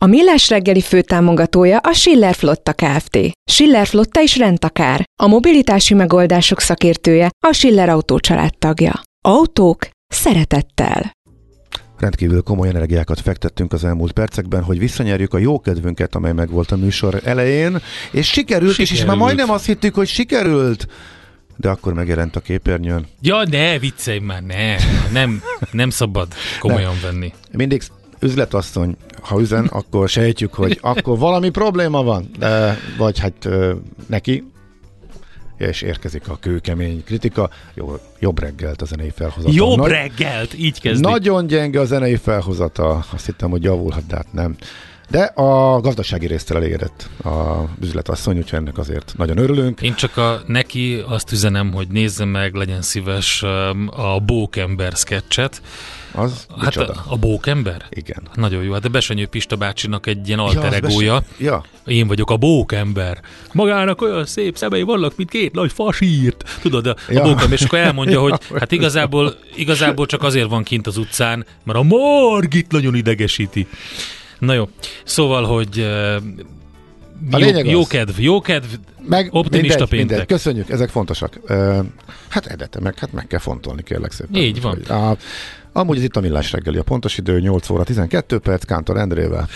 A Millás reggeli főtámogatója a Schiller Flotta Kft. Schiller Flotta is rendtakár. A mobilitási megoldások szakértője a Schiller Autó tagja. Autók szeretettel. Rendkívül komoly energiákat fektettünk az elmúlt percekben, hogy visszanyerjük a jó kedvünket, amely megvolt a műsor elején, és sikerült, sikerült. és, és már majdnem azt hittük, hogy sikerült de akkor megjelent a képernyőn. Ja, ne, viccelj már, ne. Nem, nem szabad komolyan ne. venni. Mindig üzletasszony, ha üzen, akkor sejtjük, hogy akkor valami probléma van, de, vagy hát neki, és érkezik a kőkemény kritika. Jó, jobb reggelt a zenei felhozata. Jobb Nagy, reggelt, így kezdik. Nagyon gyenge a zenei felhozata. Azt hittem, hogy javulhat, de hát nem. De a gazdasági résztel elégedett a üzletasszony, úgyhogy ennek azért nagyon örülünk. Én csak a, neki azt üzenem, hogy nézze meg, legyen szíves a Bókember sketchet, az hát micsoda? a, a bókember? Igen. Nagyon jó. Hát a Besenyő Pista bácsinak egy ilyen alter ja, egója. Ja. Én vagyok a bókember. Magának olyan szép szemei vannak, mint két nagy fasírt. Tudod, a, ja. a bókember, és akkor elmondja, hogy hát igazából, igazából csak azért van kint az utcán, mert a Margit nagyon idegesíti. Na jó, szóval, hogy a jó, jó kedv, jó kedv, meg optimista mindegy, péntek. Mindegy. Köszönjük, ezek fontosak. Uh, hát edete meg, hát meg kell fontolni, kérlek szépen. Így van. Hogy, a, Amúgy ez itt a Millás reggeli, a pontos idő 8 óra 12 perc, Kántor Endrével.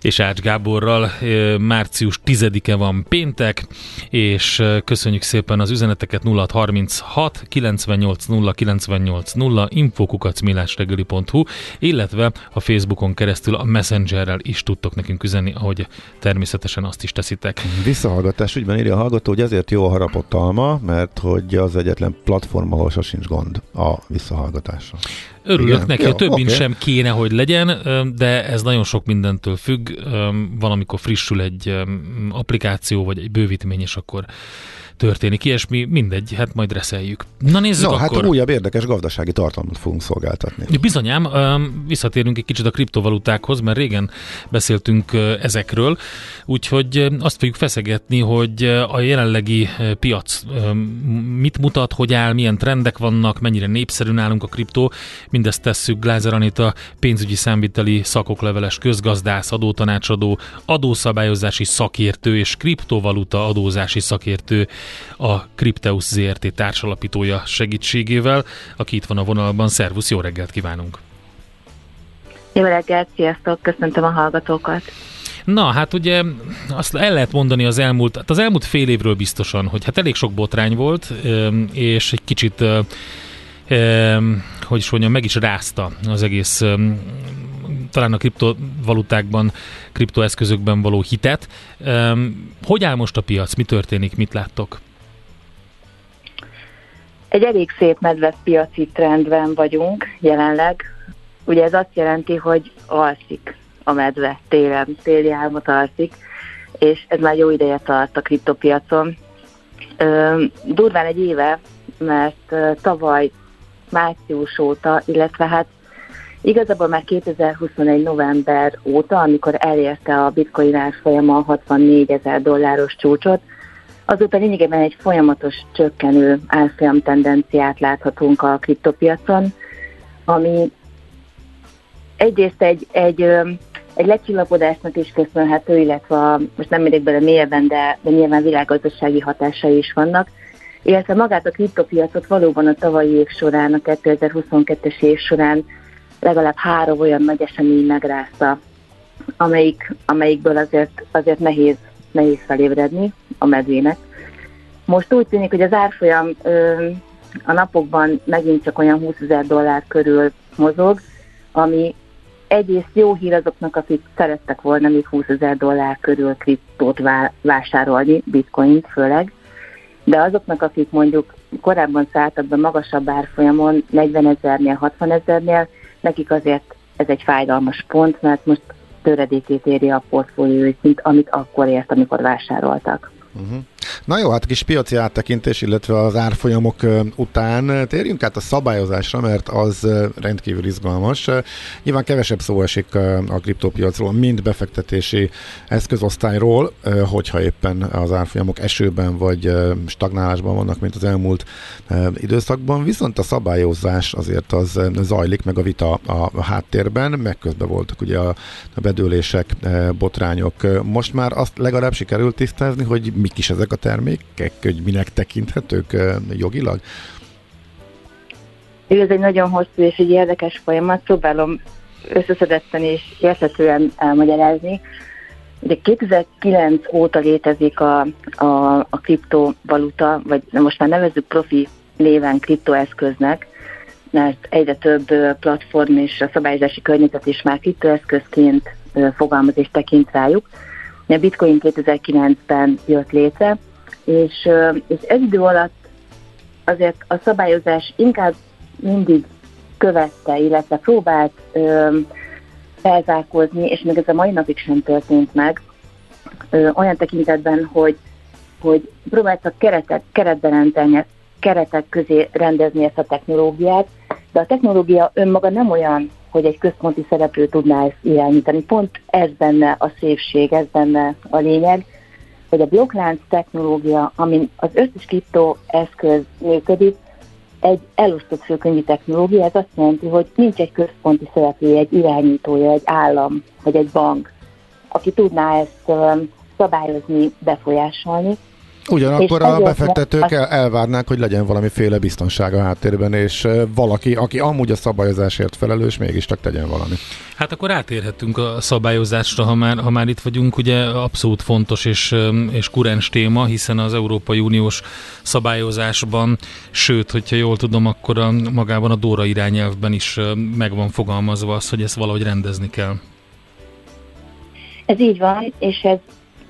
És Ács Gáborral március 10-e van péntek, és köszönjük szépen az üzeneteket 0636 98 0 98 0 infokukacmillásreggeli.hu, illetve a Facebookon keresztül a Messengerrel is tudtok nekünk üzenni, ahogy természetesen azt is teszitek. Visszahallgatás ügyben írja a hallgató, hogy ezért jó a harapott alma, mert hogy az egyetlen platform, ahol sosincs gond a visszahallgatásra. Örülök Igen? neki, Jó, többin okay. sem kéne, hogy legyen, de ez nagyon sok mindentől függ. Valamikor frissül egy applikáció, vagy egy bővítmény, és akkor történik ilyesmi, mindegy, hát majd reszeljük. Na nézzük no, hát akkor. hát újabb érdekes gazdasági tartalmat fogunk szolgáltatni. Bizonyám, visszatérünk egy kicsit a kriptovalutákhoz, mert régen beszéltünk ezekről, úgyhogy azt fogjuk feszegetni, hogy a jelenlegi piac mit mutat, hogy áll, milyen trendek vannak, mennyire népszerű nálunk a kriptó, mindezt tesszük Glázer Anita, pénzügyi számviteli szakokleveles közgazdász, adótanácsadó, adószabályozási szakértő és kriptovaluta adózási szakértő a Crypteus ZRT társalapítója segítségével, aki itt van a vonalban. Szervusz, jó reggelt kívánunk! Jó reggelt, sziasztok, köszöntöm a hallgatókat! Na, hát ugye azt el lehet mondani az elmúlt, hát az elmúlt fél évről biztosan, hogy hát elég sok botrány volt, és egy kicsit hogy is mondjam, meg is rázta az egész talán a kriptovalutákban, kriptoeszközökben való hitet. Hogy áll most a piac? Mi történik? Mit láttok? Egy elég szép medves piaci trendben vagyunk jelenleg. Ugye ez azt jelenti, hogy alszik a medve télen, téli álmot alszik, és ez már jó ideje tart a kriptopiacon. durván egy éve, mert tavaly március óta, illetve hát Igazából már 2021. november óta, amikor elérte a bitcoin árfolyama a 64 ezer dolláros csúcsot, azóta lényegében egy folyamatos csökkenő árfolyam tendenciát láthatunk a kriptopiacon, ami egyrészt egy, egy, egy lecsillapodásnak is köszönhető, illetve a, most nem megyek bele mélyebben, de, de nyilván világgazdasági hatásai is vannak, illetve magát a kriptopiacot valóban a tavalyi év során, a 2022-es év során legalább három olyan nagy esemény megrázta, amelyik, amelyikből azért, azért nehéz, nehéz felébredni a medvének. Most úgy tűnik, hogy az árfolyam ö, a napokban megint csak olyan 20 ezer dollár körül mozog, ami egyrészt jó hír azoknak, akik szerettek volna még 20 ezer dollár körül kriptót vásárolni, bitcoint főleg, de azoknak, akik mondjuk korábban szálltak be magasabb árfolyamon, 40 ezernél, 60 ezernél, nekik azért ez egy fájdalmas pont, mert most töredékét éri a portfólió, mint amit akkor ért, amikor vásároltak. Uh-huh. Na jó, hát kis piaci áttekintés, illetve az árfolyamok után térjünk át a szabályozásra, mert az rendkívül izgalmas. Nyilván kevesebb szó esik a kriptopiacról, mint befektetési eszközosztályról, hogyha éppen az árfolyamok esőben vagy stagnálásban vannak, mint az elmúlt időszakban, viszont a szabályozás azért az zajlik, meg a vita a háttérben, meg közben voltak ugye a bedőlések, botrányok. Most már azt legalább sikerült tisztázni, hogy mik is ezek a termékek, hogy minek tekinthetők jogilag? Ez egy nagyon hosszú és egy érdekes folyamat, próbálom összeszedetten és érthetően elmagyarázni. De 2009 óta létezik a, a, a kriptovaluta, vagy most már nevezzük profi néven kriptoeszköznek, mert egyre több platform és a szabályozási környezet is már kriptoeszközként fogalmaz és tekint rájuk. A Bitcoin 2009-ben jött létre, és, és ez idő alatt azért a szabályozás inkább mindig követte, illetve próbált ö, felzárkózni, és még ez a mai napig sem történt meg, ö, olyan tekintetben, hogy, hogy próbáltak keretet, keretben rendelni, keretek közé rendezni ezt a technológiát, de a technológia önmaga nem olyan, hogy egy központi szereplő tudná ezt irányítani. Pont ez benne a szépség, ez benne a lényeg, hogy a blokklánc technológia, amin az összes kriptó eszköz működik, egy elosztott főkönyvi technológia, ez azt jelenti, hogy nincs egy központi szereplő, egy irányítója, egy állam, vagy egy bank, aki tudná ezt szabályozni, befolyásolni, Ugyanakkor a befektetők el, elvárnák, hogy legyen valamiféle biztonság a háttérben, és valaki, aki amúgy a szabályozásért felelős, mégiscsak tegyen valami. Hát akkor átérhetünk a szabályozásra, ha már, ha már itt vagyunk, ugye abszolút fontos és, és kurens téma, hiszen az Európai Uniós szabályozásban, sőt, hogyha jól tudom, akkor a, magában a Dóra irányelvben is meg van fogalmazva az, hogy ezt valahogy rendezni kell. Ez így van, és ez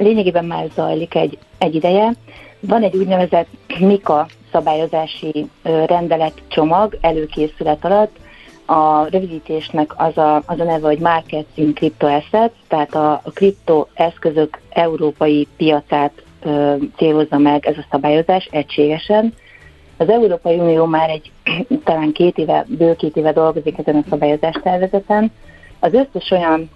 lényegében már zajlik egy, egy ideje. Van egy úgynevezett MIKA szabályozási rendeletcsomag előkészület alatt, a rövidítésnek az a, az a neve, hogy Markets in Crypto Assets, tehát a, a kriptoeszközök európai piacát ö, célozza meg ez a szabályozás egységesen. Az Európai Unió már egy talán két éve, bő két éve dolgozik ezen a szabályozás tervezeten. Az összes olyan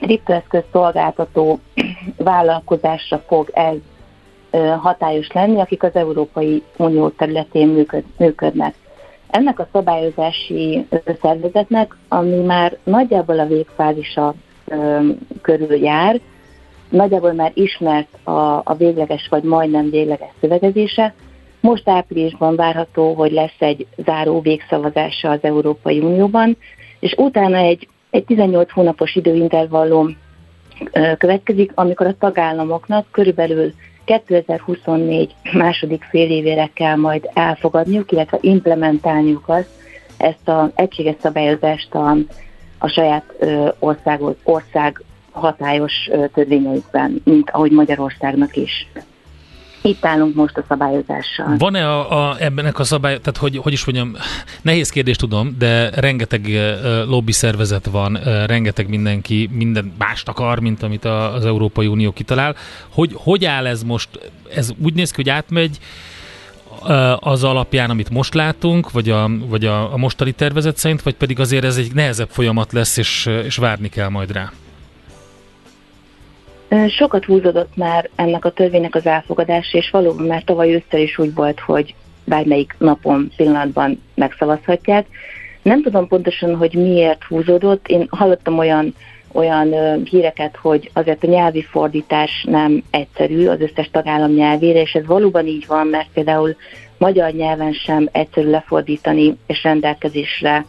kriptoeszköz szolgáltató vállalkozásra fog ez hatályos lenni, akik az Európai Unió területén működnek. Ennek a szabályozási szervezetnek, ami már nagyjából a végfázisa körül jár, nagyjából már ismert a, a végleges vagy majdnem végleges szövegezése. Most áprilisban várható, hogy lesz egy záró végszavazása az Európai Unióban, és utána egy egy 18 hónapos időintervallum következik, amikor a tagállamoknak körülbelül 2024 második fél évére kell majd elfogadniuk, illetve implementálniuk azt, ezt az egységes szabályozást a, a saját ország, ország hatályos törvényeikben, mint ahogy Magyarországnak is. Itt állunk most a szabályozással. Van-e a, a, ebben a szabály, tehát hogy, hogy is mondjam, nehéz kérdést tudom, de rengeteg lobby szervezet van, rengeteg mindenki minden mást akar, mint amit az Európai Unió kitalál. Hogy, hogy áll ez most? Ez úgy néz ki, hogy átmegy az alapján, amit most látunk, vagy a, vagy a, a mostani tervezet szerint, vagy pedig azért ez egy nehezebb folyamat lesz, és, és várni kell majd rá? Sokat húzódott már ennek a törvénynek az elfogadása, és valóban már tavaly ősszel is úgy volt, hogy bármelyik napon, pillanatban megszavazhatják. Nem tudom pontosan, hogy miért húzódott. Én hallottam olyan olyan híreket, hogy azért a nyelvi fordítás nem egyszerű az összes tagállam nyelvére, és ez valóban így van, mert például magyar nyelven sem egyszerű lefordítani és rendelkezésre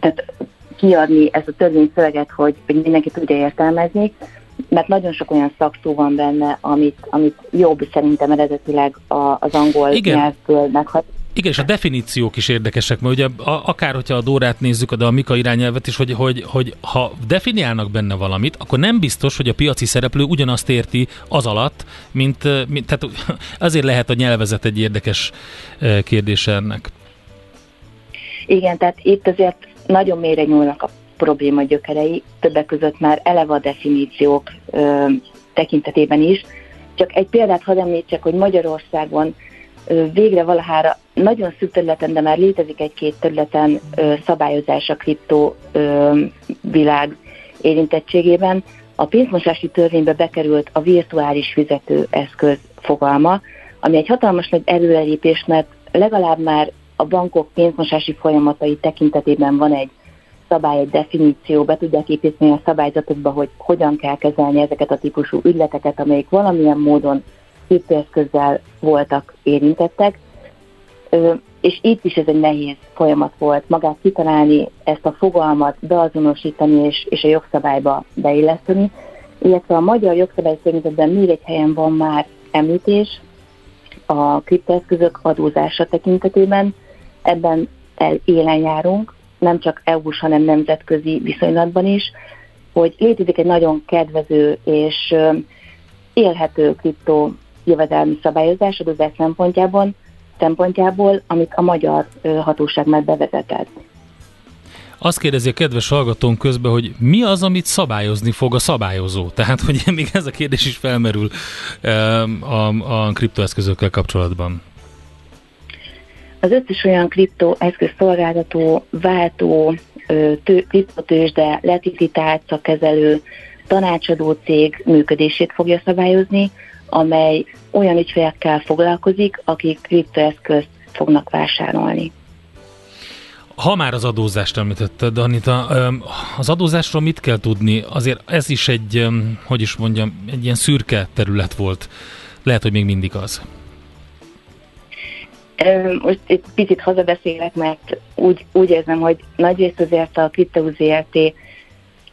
tehát kiadni ezt a törvényszöveget, hogy, hogy mindenki tudja értelmezni, mert nagyon sok olyan szakszó van benne, amit, amit jobb szerintem eredetileg az angol Igen. nyelvből meghat. Igen, és a definíciók is érdekesek, mert ugye akár, hogyha a Dórát nézzük, de a Mika irányelvet is, hogy, hogy, hogy ha definiálnak benne valamit, akkor nem biztos, hogy a piaci szereplő ugyanazt érti az alatt, mint, mint tehát azért lehet a nyelvezet egy érdekes kérdése ennek. Igen, tehát itt azért nagyon mélyre nyúlnak a probléma gyökerei, többek között már eleve a definíciók ö, tekintetében is, Csak egy példát hadd említsek, hogy Magyarországon végre valahára nagyon szűk területen, de már létezik egy-két területen szabályozás a kriptó világ érintettségében. A pénzmosási törvénybe bekerült a virtuális fizetőeszköz fogalma, ami egy hatalmas nagy előrelépés, mert legalább már a bankok pénzmosási folyamatai tekintetében van egy szabály, egy definíció, be tudják építeni a szabályzatokba, hogy hogyan kell kezelni ezeket a típusú ügyleteket, amelyek valamilyen módon kriptoeszközzel voltak érintettek. És itt is ez egy nehéz folyamat volt, magát kitalálni, ezt a fogalmat beazonosítani és, és a jogszabályba beilleszteni, illetve a magyar jogszabálysörnyezetben még egy helyen van már említés a kriptoeszközök adózása tekintetében. Ebben élen járunk, nem csak EU-s, hanem nemzetközi viszonylatban is, hogy létezik egy nagyon kedvező és élhető kriptó jövedelmi szabályozás adózás szempontjában, szempontjából, amit a magyar hatóság már bevezetett. Azt kérdezi a kedves hallgatón közben, hogy mi az, amit szabályozni fog a szabályozó? Tehát, hogy még ez a kérdés is felmerül a, a kriptoeszközökkel kapcsolatban. Az összes olyan kriptoeszköz szolgáltató, váltó, kriptotősde, letikitált kezelő, tanácsadó cég működését fogja szabályozni, amely olyan ügyfelekkel foglalkozik, akik kriptoeszközt fognak vásárolni. Ha már az adózást említetted, Anita, az adózásról mit kell tudni? Azért ez is egy, hogy is mondjam, egy ilyen szürke terület volt. Lehet, hogy még mindig az. Most egy picit hazabeszélek, mert úgy, úgy érzem, hogy nagyrészt azért a Crypto ZRT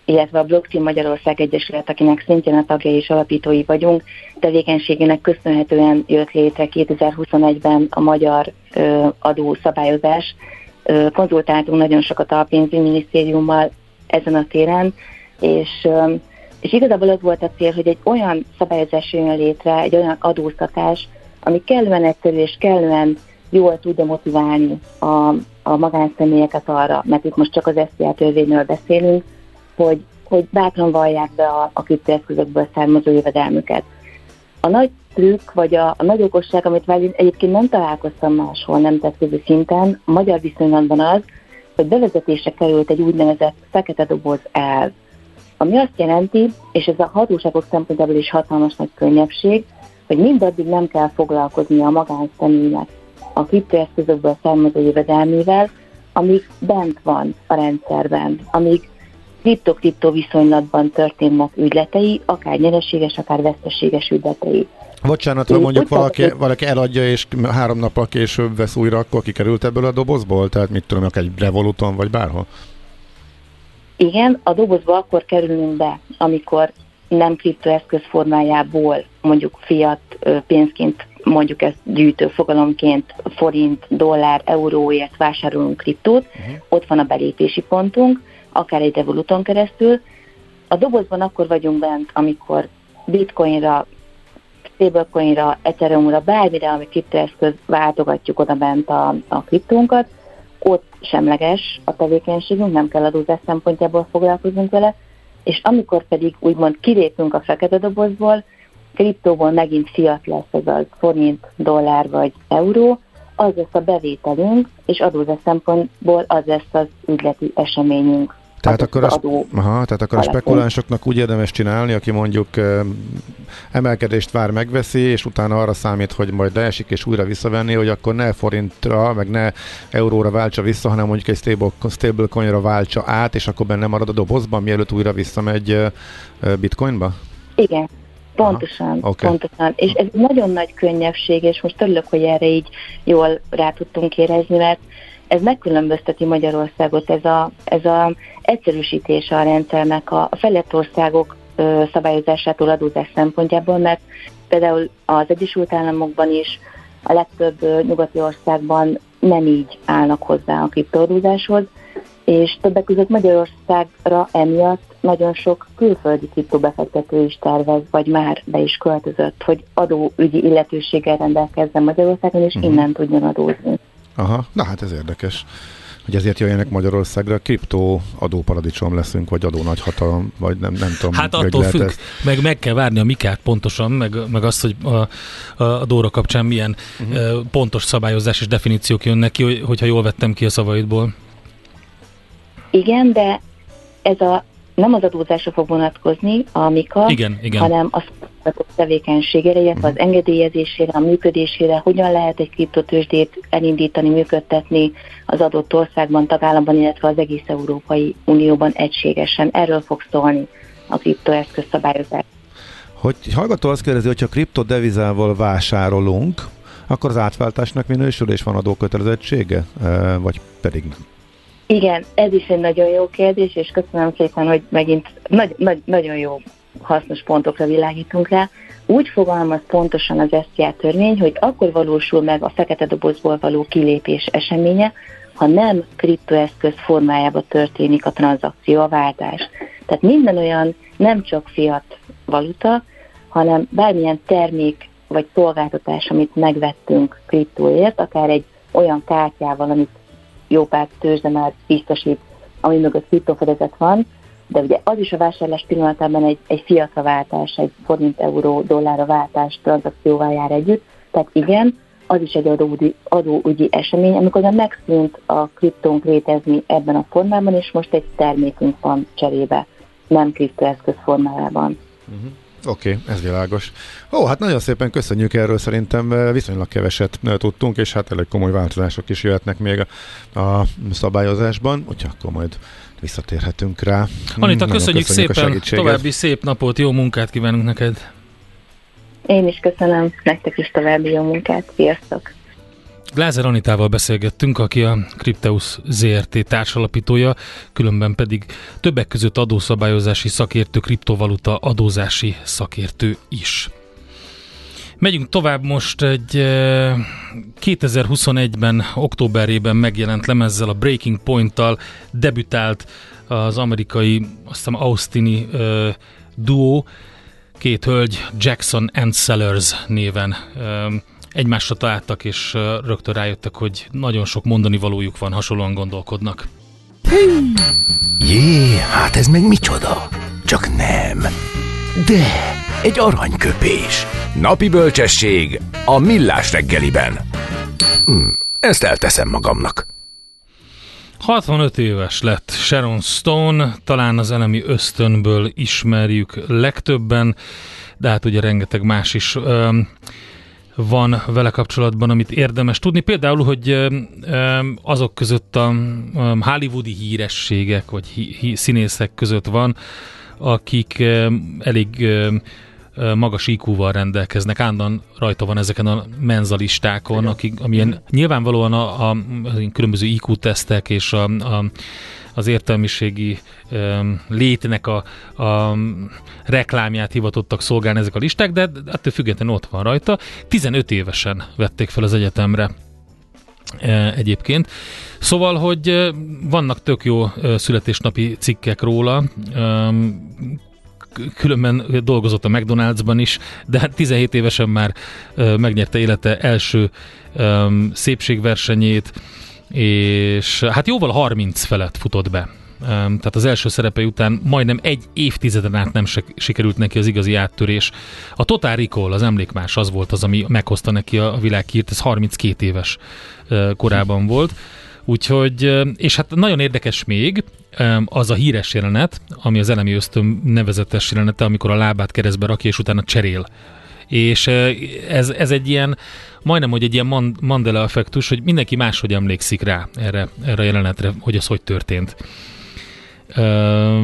illetve a Blockchain Magyarország Egyesület, akinek szintén a tagjai és alapítói vagyunk, tevékenységének köszönhetően jött létre 2021-ben a magyar ö, adószabályozás. Konzultáltunk nagyon sokat a pénzügyminisztériummal ezen a téren, és, és igazából az volt a cél, hogy egy olyan szabályozás jön létre, egy olyan adóztatás, ami kellően egyszerű és kellően jól tudja motiválni a, a magánszemélyeket arra, mert itt most csak az SZIA törvényről beszélünk, hogy, hogy bátran vallják be a, a kriptoeszközökből származó jövedelmüket. A nagy trükk, vagy a, a nagy okosság, amit velünk egyébként nem találkoztam máshol nemzetközi szinten, a magyar viszonylatban az, hogy bevezetése került egy úgynevezett fekete doboz elv, ami azt jelenti, és ez a hatóságok szempontjából is hatalmas nagy könnyebbség, hogy mindaddig nem kell foglalkozni a magánszemélynek a kriptoeszközökből származó jövedelmével, amíg bent van a rendszerben, amíg kripto-kripto viszonylatban történnek ügyletei, akár nyereséges, akár veszteséges ügyletei. Bocsánat, ha mondjuk valaki, valaki eladja, és három nappal később vesz újra, akkor kikerült ebből a dobozból? Tehát mit tudom, akár egy Revoluton, vagy bárhol? Igen, a dobozba akkor kerülünk be, amikor nem kriptoeszköz formájából, mondjuk fiat pénzként, mondjuk ezt gyűjtő fogalomként forint, dollár, euróért vásárolunk kriptót, uh-huh. ott van a belépési pontunk, akár egy Revoluton keresztül. A dobozban akkor vagyunk bent, amikor bitcoinra, stablecoinra, ethereumra, bármire, ami kriptoeszköz, váltogatjuk oda bent a, a kriptónkat, ott semleges a tevékenységünk, nem kell adózás szempontjából foglalkozunk vele, és amikor pedig úgymond kilépünk a fekete dobozból, kriptóból megint fiat lesz, ez az forint, dollár vagy euró, az lesz a bevételünk, és adózás szempontból az lesz az üzleti eseményünk. Tehát akkor, a, aha, tehát akkor a spekulánsoknak úgy érdemes csinálni, aki mondjuk emelkedést vár, megveszi, és utána arra számít, hogy majd leesik és újra visszavenni, hogy akkor ne forintra, meg ne euróra váltsa vissza, hanem mondjuk egy stable, stablecoinra váltsa át, és akkor benne marad a dobozban, mielőtt újra visszamegy bitcoinba? Igen, Pontosan, okay. pontosan. És ez nagyon nagy könnyebbség, és most örülök, hogy erre így jól rá tudtunk érezni, mert ez megkülönbözteti Magyarországot, ez a, ez a egyszerűsítés a rendszernek a, a felett országok ö, szabályozásától adózás szempontjából, mert például az Egyesült Államokban is a legtöbb ö, nyugati országban nem így állnak hozzá a kriptoadózáshoz, és többek között Magyarországra emiatt nagyon sok külföldi kriptobefektető is tervez, vagy már be is költözött, hogy adóügyi illetőséggel rendelkezzen Magyarországon, és uh-huh. innen tudjon adózni. Aha, na hát ez érdekes hogy ezért jöjjenek Magyarországra, kriptó adóparadicsom leszünk, vagy adó nagyhatalom, vagy nem, nem tudom. Hát attól függ, ezt. meg meg kell várni a mikát pontosan, meg, meg azt, hogy a, a Dóra kapcsán milyen uh-huh. pontos szabályozás és definíciók jönnek ki, hogyha jól vettem ki a szavaidból. Igen, de ez a nem az adózásra fog vonatkozni a MIKA, igen, igen. hanem a tevékenységére, illetve az engedélyezésére, a működésére, hogyan lehet egy kriptotősdét elindítani, működtetni az adott országban, tagállamban, illetve az egész Európai Unióban egységesen. Erről fog szólni a kriptoeszköz szabályozás. Hogy hallgató azt kérdezi, hogyha kriptodevizával vásárolunk, akkor az átváltásnak minősül és van adókötelezettsége, vagy pedig nem? Igen, ez is egy nagyon jó kérdés, és köszönöm szépen, hogy megint nagy, nagy, nagyon jó hasznos pontokra világítunk rá. Úgy fogalmaz pontosan az SZIA törvény, hogy akkor valósul meg a fekete dobozból való kilépés eseménye, ha nem kriptoeszköz formájába történik a tranzakció, a váltás. Tehát minden olyan nem csak fiat valuta, hanem bármilyen termék vagy szolgáltatás, amit megvettünk kriptóért, akár egy olyan kártyával, amit jó pár tőzsde már biztosít, ami mögött kriptofedezet van, de ugye az is a vásárlás pillanatában egy, egy fiatra váltás, egy forint-euró dollárra váltás tranzakcióval jár együtt, tehát igen, az is egy adóügyi, adóügyi esemény, amikor a megszűnt a kriptónk létezni ebben a formában, és most egy termékünk van cserébe, nem kriptoeszköz formájában. Uh-huh. Oké, okay, ez világos. Ó, hát nagyon szépen köszönjük erről, szerintem eh, viszonylag keveset eh, tudtunk, és hát elég komoly változások is jöhetnek még a, a szabályozásban, úgyhogy akkor majd visszatérhetünk rá. Anita, nagyon köszönjük, köszönjük szépen, további szép napot, jó munkát kívánunk neked! Én is köszönöm, nektek is további jó munkát, sziasztok! Glázer Anitával beszélgettünk, aki a Crypteus ZRT társalapítója, különben pedig többek között adószabályozási szakértő, kriptovaluta adózási szakértő is. Megyünk tovább most egy 2021-ben, októberében megjelent lemezzel, a Breaking Point-tal debütált az amerikai, azt hiszem Austini uh, duó, két hölgy, Jackson and Sellers néven uh, egymásra találtak, és rögtön rájöttek, hogy nagyon sok mondani valójuk van, hasonlóan gondolkodnak. Jé, hát ez meg micsoda? Csak nem. De, egy aranyköpés. Napi bölcsesség a millás reggeliben. Hm, ezt elteszem magamnak. 65 éves lett Sharon Stone, talán az elemi ösztönből ismerjük legtöbben, de hát ugye rengeteg más is van vele kapcsolatban, amit érdemes tudni. Például, hogy azok között a hollywoodi hírességek, vagy színészek között van, akik elég magas IQ-val rendelkeznek, állandóan rajta van ezeken a menzalistákon, akik, amilyen nyilvánvalóan a, a, a különböző IQ-tesztek és a, a az értelmiségi um, létnek a, a reklámját hivatottak szolgálni ezek a listák, de ettől függetlenül ott van rajta. 15 évesen vették fel az egyetemre egyébként. Szóval, hogy vannak tök jó születésnapi cikkek róla, különben dolgozott a McDonald'sban is, de 17 hát évesen már megnyerte élete első szépségversenyét, és hát jóval 30 felett futott be. Tehát az első szerepe után majdnem egy évtizeden át nem se sikerült neki az igazi áttörés. A Total Recall, az emlékmás az volt az, ami meghozta neki a világhírt, ez 32 éves korában volt. Úgyhogy, és hát nagyon érdekes még az a híres jelenet, ami az elemi ösztön nevezetes jelenete, amikor a lábát keresztbe rakja, és utána cserél. És ez, ez egy ilyen, majdnem, hogy egy ilyen Mandela effektus, hogy mindenki máshogy emlékszik rá erre, erre a jelenetre, hogy az hogy történt. Uh,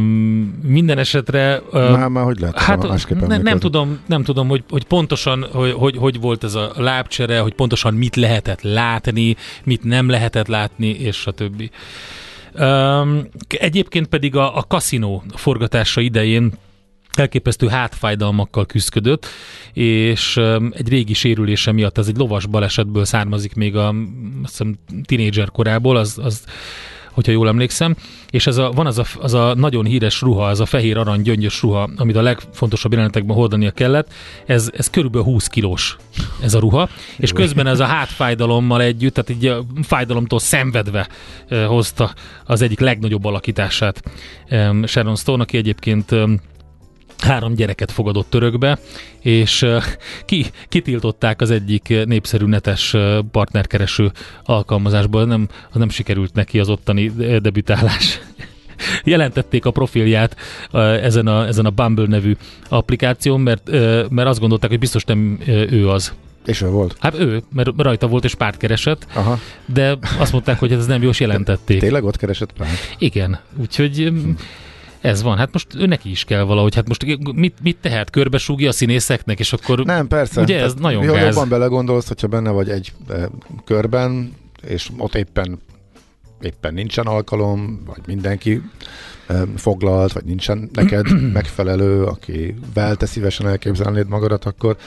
minden esetre... Uh, már, már hogy lehet? Hát ne, nem tudom, nem tudom, hogy, hogy pontosan hogy, hogy, hogy volt ez a lábcsere, hogy pontosan mit lehetett látni, mit nem lehetett látni, és a többi. Um, egyébként pedig a, a kaszinó forgatása idején elképesztő hátfájdalmakkal küzdött, és egy régi sérülése miatt, ez egy lovas balesetből származik még a tinédzser korából, az, az hogyha jól emlékszem, és ez a, van az a, az a nagyon híres ruha, az a fehér arany gyöngyös ruha, amit a legfontosabb jelenetekben hordania kellett, ez, ez körülbelül 20 kilós ez a ruha, és közben ez a hátfájdalommal együtt, tehát így a fájdalomtól szenvedve hozta az egyik legnagyobb alakítását Sharon Stone, aki egyébként három gyereket fogadott törökbe, és ki, kitiltották az egyik népszerű netes partnerkereső alkalmazásból, nem, nem sikerült neki az ottani debütálás. Jelentették a profilját ezen a, ezen a Bumble nevű applikáción, mert, mert azt gondolták, hogy biztos nem ő az. És ő volt? Hát ő, mert rajta volt és párt keresett, Aha. de azt mondták, hogy ez nem jó, és jelentették. Tényleg ott keresett párt? Igen, úgyhogy hm. Ez van, hát most neki is kell valahogy, hát most mit, mit tehet, körbesúgja a színészeknek, és akkor... Nem, persze. Ugye ez nagyon jó, gáz. Jobban belegondolsz, hogyha benne vagy egy e, körben, és ott éppen éppen nincsen alkalom, vagy mindenki foglalt, vagy nincsen neked megfelelő, aki te szívesen elképzelnéd magadat, akkor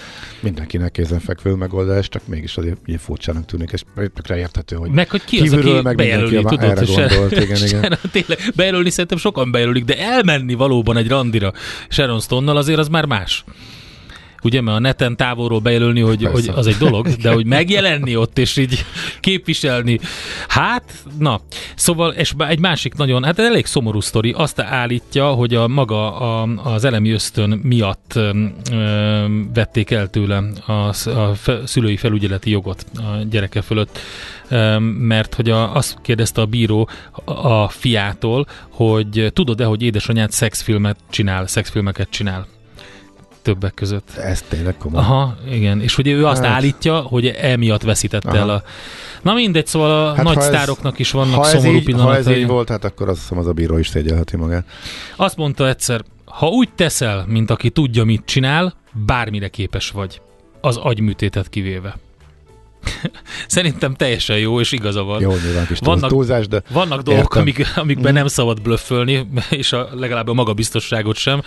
mindenkinek kézenfekvő megoldás, csak mégis azért ilyen furcsának tűnik, és tökre érthető, hogy meg hogy ki az, aki meg bejelöli, tudod, erre gondolt, igen, igen. Tényleg, bejelölni szerintem sokan bejelölik, de elmenni valóban egy randira Sharon Stone-nal azért az már más ugye, mert a neten távolról bejelölni, hogy, hogy az egy dolog, de hogy megjelenni ott, és így képviselni, hát, na, szóval, és egy másik nagyon, hát elég szomorú sztori, azt állítja, hogy a maga a, az elemi ösztön miatt ö, vették el tőle a, a fe, szülői felügyeleti jogot a gyereke fölött, ö, mert hogy a, azt kérdezte a bíró a, a fiától, hogy tudod-e, hogy édesanyád szexfilmet csinál, szexfilmeket csinál többek között. Ez tényleg komoly. Aha, igen. És hogy ő azt hát. állítja, hogy emiatt veszítette Aha. el a... Na mindegy, szóval a hát nagy sztároknak is vannak szomorú így, pillanatai. Ha ez így volt, hát akkor azt hiszem az a bíró is szégyelheti magát. Azt mondta egyszer, ha úgy teszel, mint aki tudja, mit csinál, bármire képes vagy. Az agyműtétet kivéve. Szerintem teljesen jó, és igaza van. Jó, nyilván kis vannak, túlzás, de Vannak dolgok, amik, amikben mm. nem szabad blöffölni, és a, legalább a magabiztosságot sem.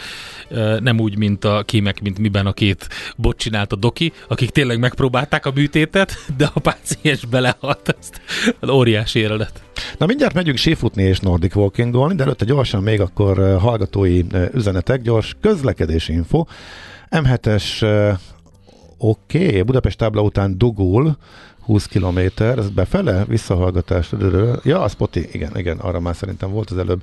Nem úgy, mint a kémek, mint miben a két bot csinált a doki, akik tényleg megpróbálták a műtétet, de a páciens belehalt, ezt óriási éredet. Na mindjárt megyünk séfutni és Nordic Walkingolni, de előtte gyorsan még akkor hallgatói üzenetek, gyors közlekedési info. M7-es Oké, okay, Budapest tábla után dugul, 20 km, ez befele, visszahallgatás. Ja, a Spoti, igen, igen, arra már szerintem volt az előbb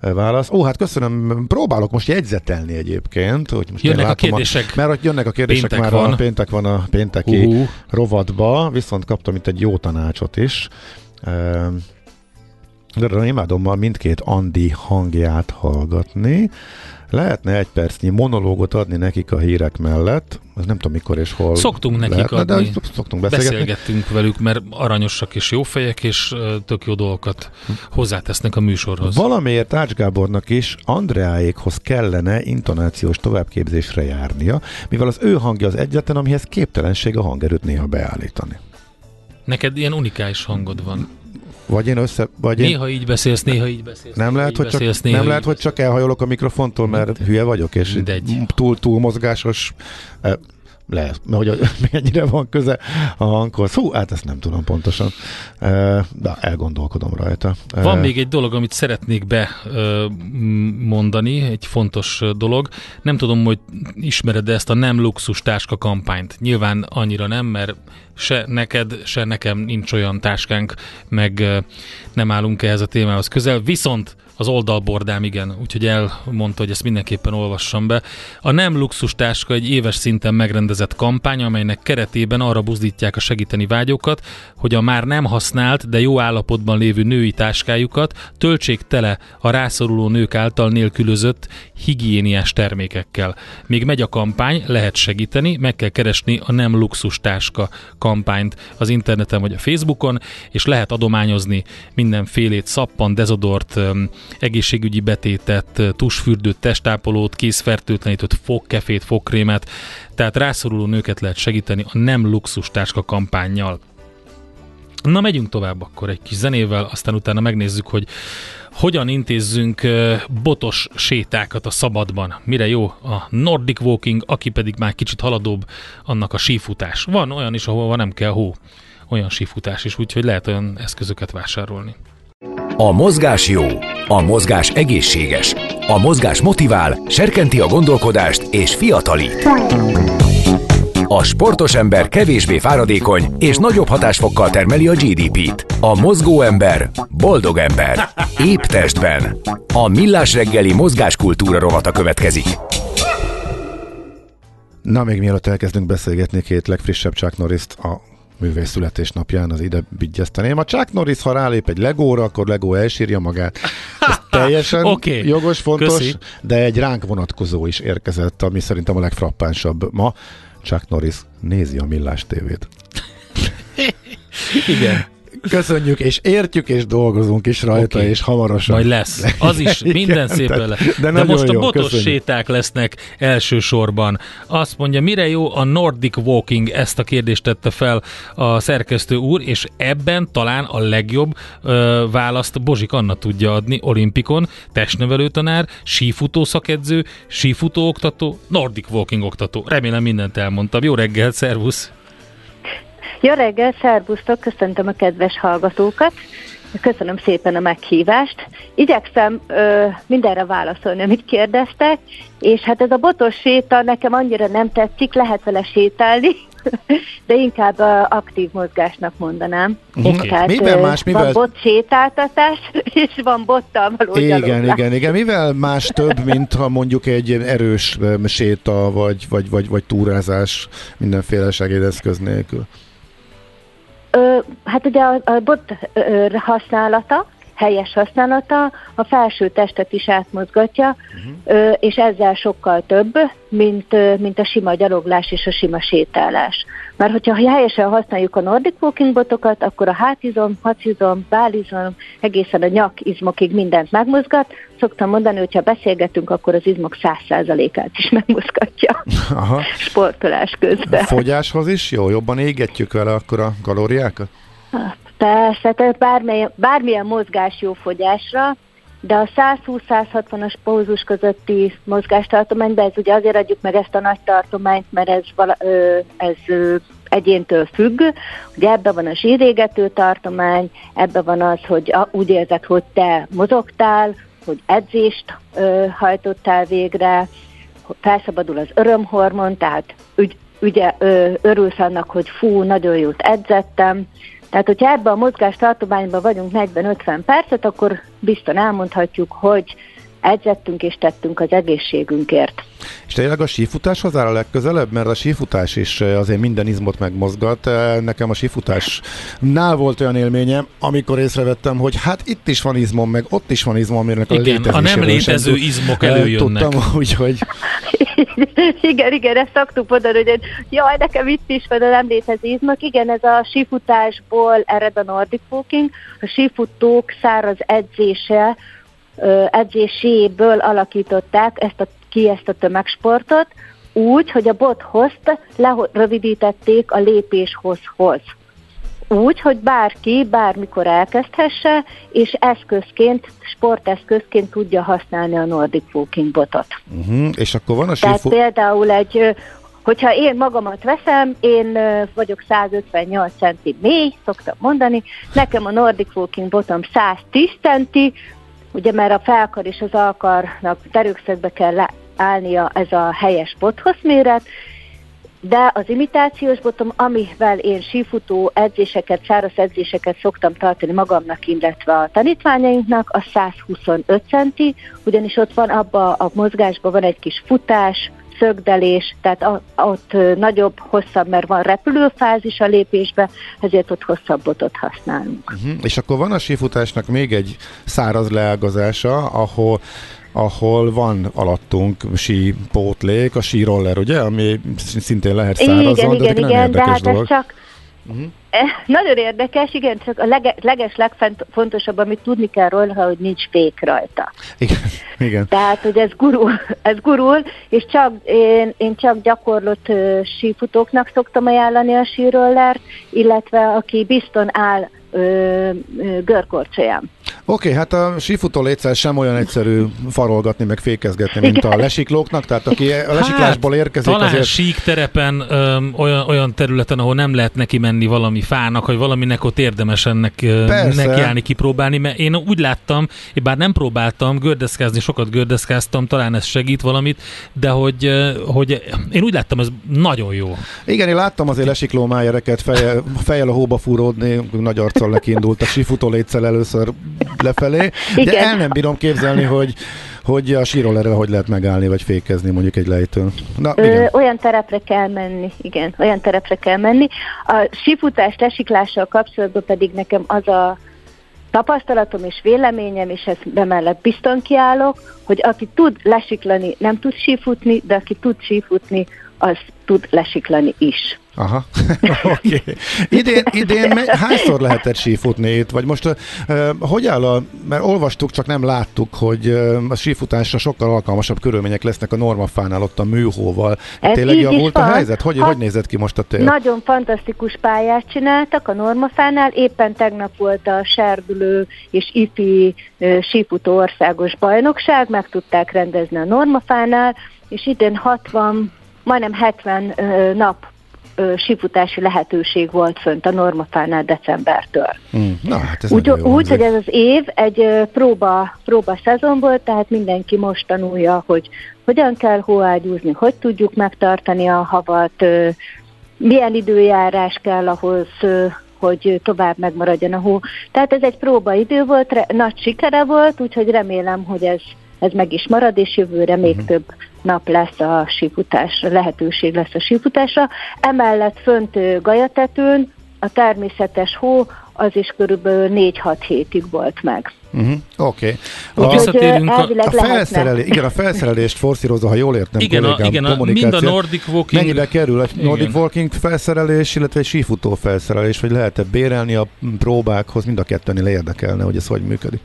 eh, válasz. Ó, hát köszönöm, próbálok most jegyzetelni egyébként, hogy most jönnek a kérdések. A, mert hogy jönnek a kérdések péntek már, van. a péntek van a pénteki uh-huh. rovatba, viszont kaptam itt egy jó tanácsot is. Uh, de imádom ma mindkét Andi hangját hallgatni. Lehetne egy percnyi monológot adni nekik a hírek mellett, ez nem tudom mikor és hol Szoktunk nekik lehetne, adni, de szoktunk beszélgetni. beszélgettünk velük, mert aranyosak és jó fejek, és tök jó dolgokat hozzátesznek a műsorhoz. Valamiért Ács Gábornak is Andreáékhoz kellene intonációs továbbképzésre járnia, mivel az ő hangja az egyetlen, amihez képtelenség a hangerőt néha beállítani. Neked ilyen unikális hangod van. Vagy én össze... Vagy én... Néha így beszélsz, néha így beszélsz. Nem lehet, hogy, beszélsz, csak, nem lehet hogy csak elhajolok a mikrofontól, mert hülye vagyok, és túl, túl mozgásos eh, lehet, mert hogy mennyire van köze a hanghoz. Hú, hát ezt nem tudom pontosan, de elgondolkodom rajta. Van még egy dolog, amit szeretnék bemondani, egy fontos dolog. Nem tudom, hogy ismered ezt a nem luxus táska kampányt. Nyilván annyira nem, mert se neked, se nekem nincs olyan táskánk, meg nem állunk ehhez a témához közel. Viszont az oldalbordám, igen, úgyhogy elmondta, hogy ezt mindenképpen olvassam be. A Nem Luxus Táska egy éves szinten megrendezett kampány, amelynek keretében arra buzdítják a segíteni vágyókat, hogy a már nem használt, de jó állapotban lévő női táskájukat töltsék tele a rászoruló nők által nélkülözött higiéniás termékekkel. Még megy a kampány, lehet segíteni, meg kell keresni a Nem Luxus Táska kampányt az interneten vagy a Facebookon, és lehet adományozni mindenfélét, szappan, dezodort, egészségügyi betétet, tusfürdőt, testápolót, készfertőtlenítőt, fogkefét, fogkrémet, tehát rászoruló nőket lehet segíteni a nem luxus táska kampányjal. Na, megyünk tovább akkor egy kis zenével, aztán utána megnézzük, hogy hogyan intézzünk botos sétákat a szabadban. Mire jó a Nordic Walking, aki pedig már kicsit haladóbb, annak a sífutás. Van olyan is, ahol nem kell hó, olyan sífutás is, úgyhogy lehet olyan eszközöket vásárolni. A mozgás jó, a mozgás egészséges, a mozgás motivál, serkenti a gondolkodást és fiatalít. A sportos ember kevésbé fáradékony és nagyobb hatásfokkal termeli a GDP-t. A mozgó ember boldog ember. Épp testben. A millás reggeli mozgáskultúra rovata következik. Na, még mielőtt elkezdünk beszélgetni két legfrissebb Chuck norris a művész születésnapján az ide vigyezteném. A Chuck Norris, ha rálép egy Legóra, akkor Legó elsírja magát. Ez teljesen okay. jogos, fontos, Köszi. de egy ránk vonatkozó is érkezett, ami szerintem a legfrappánsabb ma. Chuck Norris nézi a Millás tévét. Igen. Köszönjük, és értjük, és dolgozunk is rajta, okay. és hamarosan. Majd lesz. Az is, minden szépen lesz. De, de most jó, a botos köszönjük. séták lesznek elsősorban. Azt mondja, mire jó a Nordic Walking? Ezt a kérdést tette fel a szerkesztő úr, és ebben talán a legjobb ö, választ Bozsik Anna tudja adni olimpikon, testnevelő tanár, sífutó szakedző, sífutó oktató, Nordic Walking oktató. Remélem mindent elmondtam. Jó reggel, szervusz! Jó reggel, szervusztok, köszöntöm a kedves hallgatókat. Köszönöm szépen a meghívást. Igyekszem ö, mindenre válaszolni, amit kérdeztek, és hát ez a botos séta nekem annyira nem tetszik, lehet vele sétálni, de inkább uh, aktív mozgásnak mondanám. Okay. Tehát, mivel más, mivel... Van bot sétáltatás, és van bottal való Igen, gyaloglás. igen, igen. Mivel más több, mint ha mondjuk egy erős séta, vagy, vagy, vagy, vagy túrázás mindenféle segédeszköz nélkül? Ö, hát ugye a, a bot ö, használata, helyes használata a felső testet is átmozgatja, uh-huh. és ezzel sokkal több, mint, mint a sima gyaloglás és a sima sétálás. Mert hogyha helyesen használjuk a Nordic Walking botokat, akkor a hátizom, hacizom, bálizom, egészen a nyakizmokig mindent megmozgat. Szoktam mondani, hogyha beszélgetünk, akkor az izmok száz százalékát is megmozgatja Aha. sportolás közben. A fogyáshoz is jó? Jobban égetjük vele akkor a kalóriákat? Persze, tehát bármilyen, bármilyen mozgás jó fogyásra, de a 120-160-as pózus közötti mozgástartományban, ez ugye azért adjuk meg ezt a nagy tartományt, mert ez, vala, ö, ez ö, egyéntől függ. Ugye ebben van a zsírégető tartomány, ebben van az, hogy a, úgy érzed, hogy te mozogtál, hogy edzést ö, hajtottál végre, felszabadul az örömhormon, tehát ügy, ugye ö, örülsz annak, hogy fú, nagyon jót edzettem, tehát, hogyha ebben a mozgás tartományban vagyunk 40-50 percet, akkor biztos elmondhatjuk, hogy edzettünk és tettünk az egészségünkért. És tényleg a sífutáshoz áll a legközelebb, mert a sífutás is eh, azért minden izmot megmozgat. Eh, nekem a sífutásnál volt olyan élményem, amikor észrevettem, hogy hát itt is van izmom, meg ott is van izmom, aminek a Igen, a nem létező izmok eh, előjönnek. Tudtam, úgyhogy... igen, igen, ezt szoktuk mondani, hogy jaj, nekem itt is van a nem létező izmok. Igen, ez a sífutásból ered a Nordic Walking. A sífutók száraz edzése edzéséből alakították ezt a, ki ezt a tömegsportot, úgy, hogy a bothoz lerövidítették a lépéshozhoz. Úgy, hogy bárki bármikor elkezdhesse, és eszközként, sporteszközként tudja használni a Nordic Walking botot. Uh-huh. És akkor van a Tehát sífu... például egy hogyha én magamat veszem, én vagyok 158 centi mély, szoktam mondani, nekem a Nordic Walking botom 110 centi, ugye mert a felkar és az alkarnak terükszögbe kell állnia ez a helyes bothoz méret, de az imitációs botom, amivel én sífutó edzéseket, száraz edzéseket szoktam tartani magamnak, illetve a tanítványainknak, a 125 centi, ugyanis ott van abba a mozgásban van egy kis futás, szögdelés, tehát a, ott nagyobb, hosszabb, mert van repülőfázis a lépésbe, ezért ott hosszabb botot használunk. Uh-huh. És akkor van a sífutásnak még egy száraz leágazása, ahol ahol van alattunk sí pótlék, a síroller, ugye, ami szintén lehet szárazon, igen, de igen, nem igen, de hát dolog. ez csak Uh-huh. Nagyon érdekes, igen, csak a lege, leges legfontosabb, amit tudni kell róla, hogy nincs fék rajta. Igen, igen. Tehát, hogy ez gurul, ez gurul és csak, én, én csak gyakorlott uh, sífutóknak szoktam ajánlani a sírollert, illetve aki bizton áll uh, görkorcsolyán. Oké, hát a sífutó létszel sem olyan egyszerű farolgatni, meg fékezgetni, mint a lesiklóknak, tehát aki a lesiklásból érkezik, Hát, talán azért sík terepen, öm, olyan, olyan területen, ahol nem lehet neki menni valami fának, vagy valaminek ott érdemes ennek Persze. nekiállni, kipróbálni, mert én úgy láttam, én bár nem próbáltam gördeszkázni, sokat gördeszkáztam, talán ez segít valamit, de hogy, hogy én úgy láttam, ez nagyon jó. Igen, én láttam azért lesikló májereket fejjel, fejjel a hóba fúródni, nagy arccal nekiindult a sífutó létszel először lefelé, de Igen. el nem bírom képzelni, hogy, hogy a sírollerrel hogy lehet megállni, vagy fékezni mondjuk egy lejtőn. Na, Ö, igen. olyan terepre kell menni, igen, olyan terepre kell menni. A sífutás lesiklással kapcsolatban pedig nekem az a tapasztalatom és véleményem, és ezt bemellett bizton kiállok, hogy aki tud lesiklani, nem tud sífutni, de aki tud sífutni, az tud lesiklani is. Aha, oké. Okay. Idén, idén me- hányszor lehetett sífutni itt? Vagy most uh, hogy áll a, mert olvastuk, csak nem láttuk, hogy uh, a sífutásra sokkal alkalmasabb körülmények lesznek a normafánál ott a műhóval. Ez Tényleg javult a helyzet? Hogy, Ha- hogy nézett ki most a tél? Nagyon fantasztikus pályát csináltak a Normafánál, éppen tegnap volt a Serdülő és IFI ö, sífutó országos bajnokság, meg tudták rendezni a Normafánál, és idén 60, majdnem 70 ö, nap ö, sífutási lehetőség volt fönt a Normafánál decembertől. Mm, na, hát ez Úgy, jó úgy hogy ez az év egy próba, próba szezon volt, tehát mindenki most tanulja, hogy hogyan kell hóágyúzni, hogy tudjuk megtartani a havat, milyen időjárás kell ahhoz, hogy tovább megmaradjon a hó. Tehát ez egy próbaidő volt, nagy sikere volt, úgyhogy remélem, hogy ez, ez meg is marad, és jövőre még uh-huh. több nap lesz a sífutásra, lehetőség lesz a sífutásra. Emellett fönt Gajatetőn a természetes hó az is körülbelül 4-6 hétig volt meg. Uh-huh. Oké. Úgy A, visszatérünk a- a, felszerelés, igen, a felszerelést forszírozza, ha jól értem, Igen, a, kollégám, igen a, mind a. Nordic Walking... Mennyibe kerül a Nordic Igen. Walking felszerelés, illetve egy sífutó felszerelés, vagy lehet-e bérelni a próbákhoz, mind a kettőnél érdekelne, hogy ez hogy működik?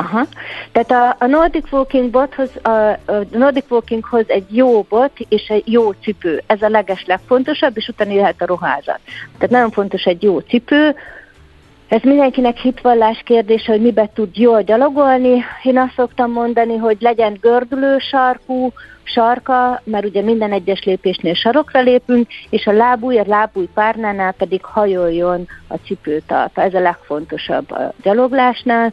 Aha. Tehát a, a Nordic Walking bothoz, a, a Nordic Walkinghoz egy jó bot és egy jó cipő. Ez a leges legfontosabb, és utána jöhet a ruházat. Tehát nagyon fontos egy jó cipő, ez mindenkinek hitvallás kérdése, hogy mibe tud jól gyalogolni. Én azt szoktam mondani, hogy legyen gördülő sarkú, sarka, mert ugye minden egyes lépésnél sarokra lépünk, és a lábúj, a lábúj párnánál pedig hajoljon a cipőtalpa. Ez a legfontosabb a gyaloglásnál.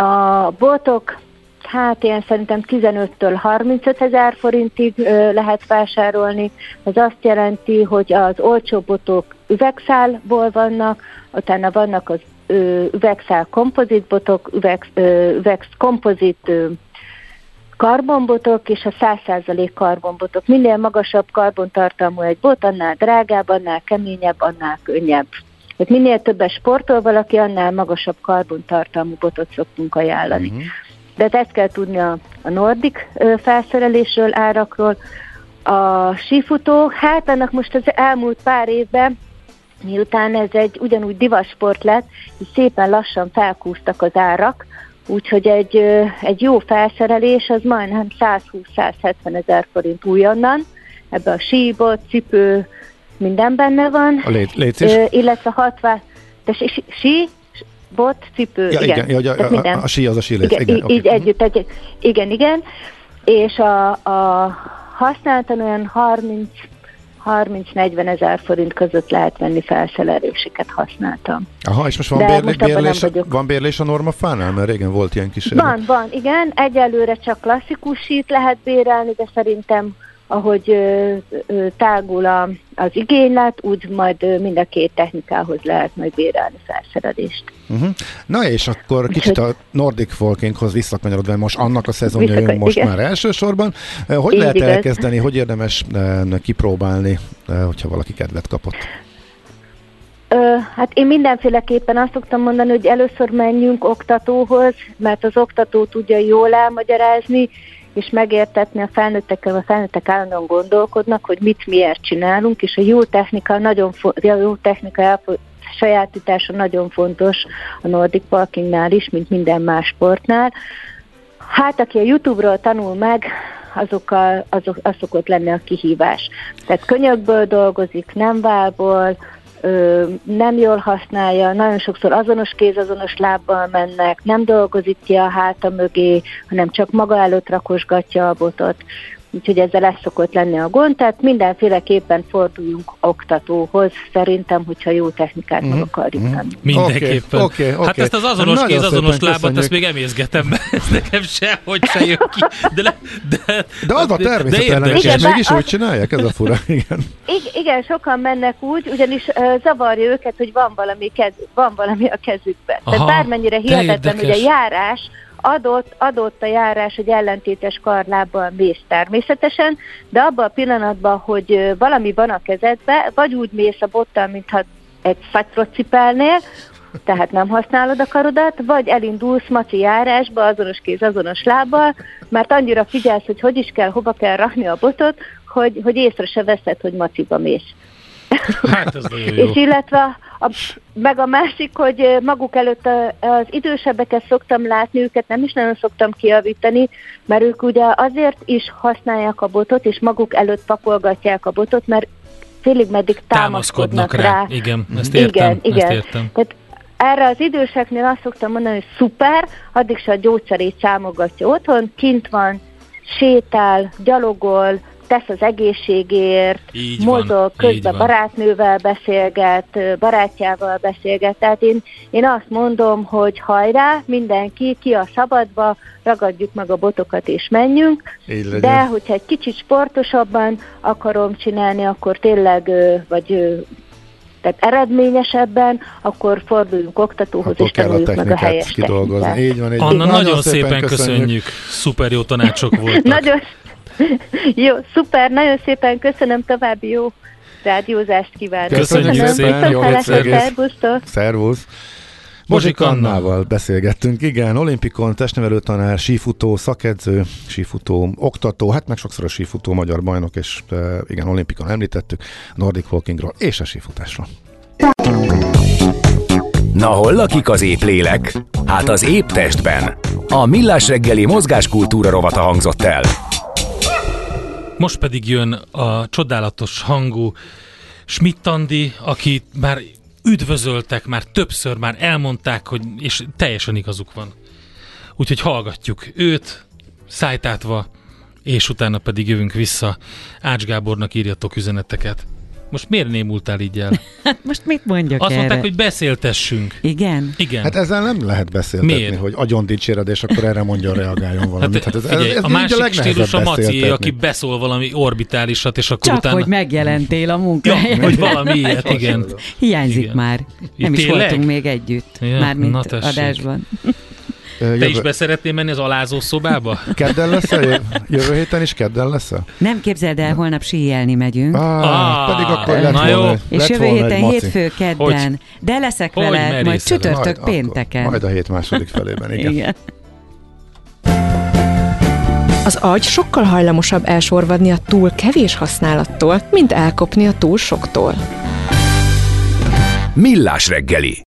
A botok, hát én szerintem 15-től 35 ezer forintig ö, lehet vásárolni. Ez azt jelenti, hogy az olcsó botok üvegszálból vannak, utána vannak az ö, üvegszál kompozitbotok, üveg, ö, üveg kompozit ö, karbonbotok és a 100% karbonbotok. Minél magasabb karbontartalmú egy bot, annál drágább, annál keményebb, annál könnyebb. Tehát minél többet sportol valaki, annál magasabb karbontartalmú botot szoktunk ajánlani. Uh-huh. De hát ezt kell tudni a, a nordik felszerelésről, árakról. A sífutó, hát annak most az elmúlt pár évben, miután ez egy ugyanúgy divasport lett, így szépen lassan felkúztak az árak, úgyhogy egy, egy jó felszerelés az majdnem 120-170 ezer forint újonnan, ebbe a síbot, cipő, minden benne van. A lé- létszés? Ö, illetve 60, de sí, sí, sí, bot, cipő, Ja, igen. igen, ja, a, a, a, a sí az a sí léc. igen, Igen, így, oké. így együtt, egy, igen, igen. És a, a használtan olyan 30 30-40 ezer forint között lehet venni felszereléseket használtam. Aha, és most van, bérlé, most bérlés, van bérlés a normafánál? Mert régen volt ilyen kísérlet. Van, van, igen, egyelőre csak klasszikus sít lehet bérelni, de szerintem ahogy tágul a, az igénylet, úgy majd mind a két technikához lehet majd bérelni felszerelést. Uh-huh. Na és akkor kicsit a Nordic Walkinghoz visszakanyarodva, most annak a szezonja jön most igen. már elsősorban. Hogy Így lehet igaz. elkezdeni, hogy érdemes kipróbálni, hogyha valaki kedvet kapott? Ö, hát én mindenféleképpen azt szoktam mondani, hogy először menjünk oktatóhoz, mert az oktató tudja jól elmagyarázni, és megértetni a felnőttekkel, a felnőttek állandóan gondolkodnak, hogy mit miért csinálunk, és a jó technika nagyon fo- a jó technika elfo- sajátítása nagyon fontos a Nordic Parkingnál is, mint minden más sportnál. Hát, aki a YouTube-ról tanul meg, azokkal, azok, az szokott lenni a kihívás. Tehát könyökből dolgozik, nem válból, nem jól használja, nagyon sokszor azonos kéz, azonos lábbal mennek, nem dolgozik ki a háta mögé, hanem csak maga előtt rakosgatja a botot úgyhogy ezzel lesz szokott lenni a gond, tehát mindenféleképpen forduljunk oktatóhoz, szerintem, hogyha jó technikát mm-hmm. meg akarjuk mm-hmm. tanulni. Mindenképpen. Okay, okay, okay. Hát ezt az azonos kéz, azonos lábat, köszönjük. ezt még emészgetem be, ez nekem sehogy se jön ki. De, de, de, de az a természetellenes, és mégis úgy csinálják, ez a fura, igen. Igen, sokan mennek úgy, ugyanis uh, zavarja őket, hogy van valami, kez, van valami a kezükben. Aha, Tehát bármennyire hihetetlen, hogy a járás adott, adott a járás, hogy ellentétes karlábbal mész természetesen, de abban a pillanatban, hogy valami van a kezedbe, vagy úgy mész a bottal, mintha egy szatyrot cipelnél, tehát nem használod a karodat, vagy elindulsz maci járásba, azonos kéz, azonos lábbal, mert annyira figyelsz, hogy hogy is kell, hova kell rakni a botot, hogy, hogy észre se veszed, hogy maciba mész. Hát ez jó. És illetve a, meg a másik, hogy maguk előtt az idősebbeket szoktam látni, őket nem is nagyon szoktam kiavítani, mert ők ugye azért is használják a botot, és maguk előtt pakolgatják a botot, mert félig meddig támaszkodnak, támaszkodnak rá. rá. Igen, ezt értem. Igen, igen. Ezt értem. Tehát erre az időseknél azt szoktam mondani, hogy szuper, addig se a gyógyszerét számogatja otthon, kint van, sétál, gyalogol, tesz az egészségért, így mozog, van, közben barátnővel beszélget, barátjával beszélget. Tehát én, én azt mondom, hogy hajrá, mindenki ki a szabadba, ragadjuk meg a botokat és menjünk. De hogyha egy kicsit sportosabban akarom csinálni, akkor tényleg, vagy tehát eredményesebben, akkor forduljunk oktatóhoz, akkor és tanuljuk meg a helyes kidolgozni. Így van, így Anna, nagyon, nagyon szépen, szépen köszönjük. köszönjük. Szuper jó tanácsok voltak. nagyon, jó, szuper, nagyon szépen köszönöm, további jó rádiózást kívánok. Köszönjük köszönöm, szépen, jó Szervusztok! Szervusz! Bozsik Annával beszélgettünk, igen, olimpikon, testnevelő tanár, sífutó, szakedző, sífutó, oktató, hát meg sokszor a sífutó magyar bajnok, és igen, olimpikon említettük, Nordic Walkingról és a sífutásról. Na hol lakik az épp lélek? Hát az épp testben. A Millás reggeli mozgáskultúra rovata hangzott el. Most pedig jön a csodálatos hangú Schmidt-Andi, aki már üdvözöltek, már többször már elmondták, hogy, és teljesen igazuk van. Úgyhogy hallgatjuk őt, szájtátva, és utána pedig jövünk vissza. Ács Gábornak írjatok üzeneteket. Most miért némultál így el? Hát most mit mondjak Azt erre? mondták, hogy beszéltessünk. Igen? Igen. Hát ezzel nem lehet beszéltetni, Miért? hogy agyon dicséred, és akkor erre mondjon, reagáljon valamit. Hát, hát ez, figyelj, ez, ez a másik a stílus a Maci, aki beszól valami orbitálisat, és akkor Csak, utána... hogy megjelentél a munkahelyen. Ja, hogy valami ilyet, igen. Hiányzik igen. már. Nem is voltunk még együtt. Ja, Mármint adásban. Jövő... Te is beszeretnél menni az alázó szobába? Kedden lesz -e? Jövő héten is kedden lesz -e? Nem képzeld el, holnap síjelni megyünk. Ah, ah, pedig akkor lett na jó. Volna, És jövő héten hétfő, kedden. Hogy? De leszek hogy vele, majd csütörtök majd, pénteken. Akkor, majd a hét második felében, igen. igen. Az agy sokkal hajlamosabb elsorvadni a túl kevés használattól, mint elkopni a túl soktól. Millás reggeli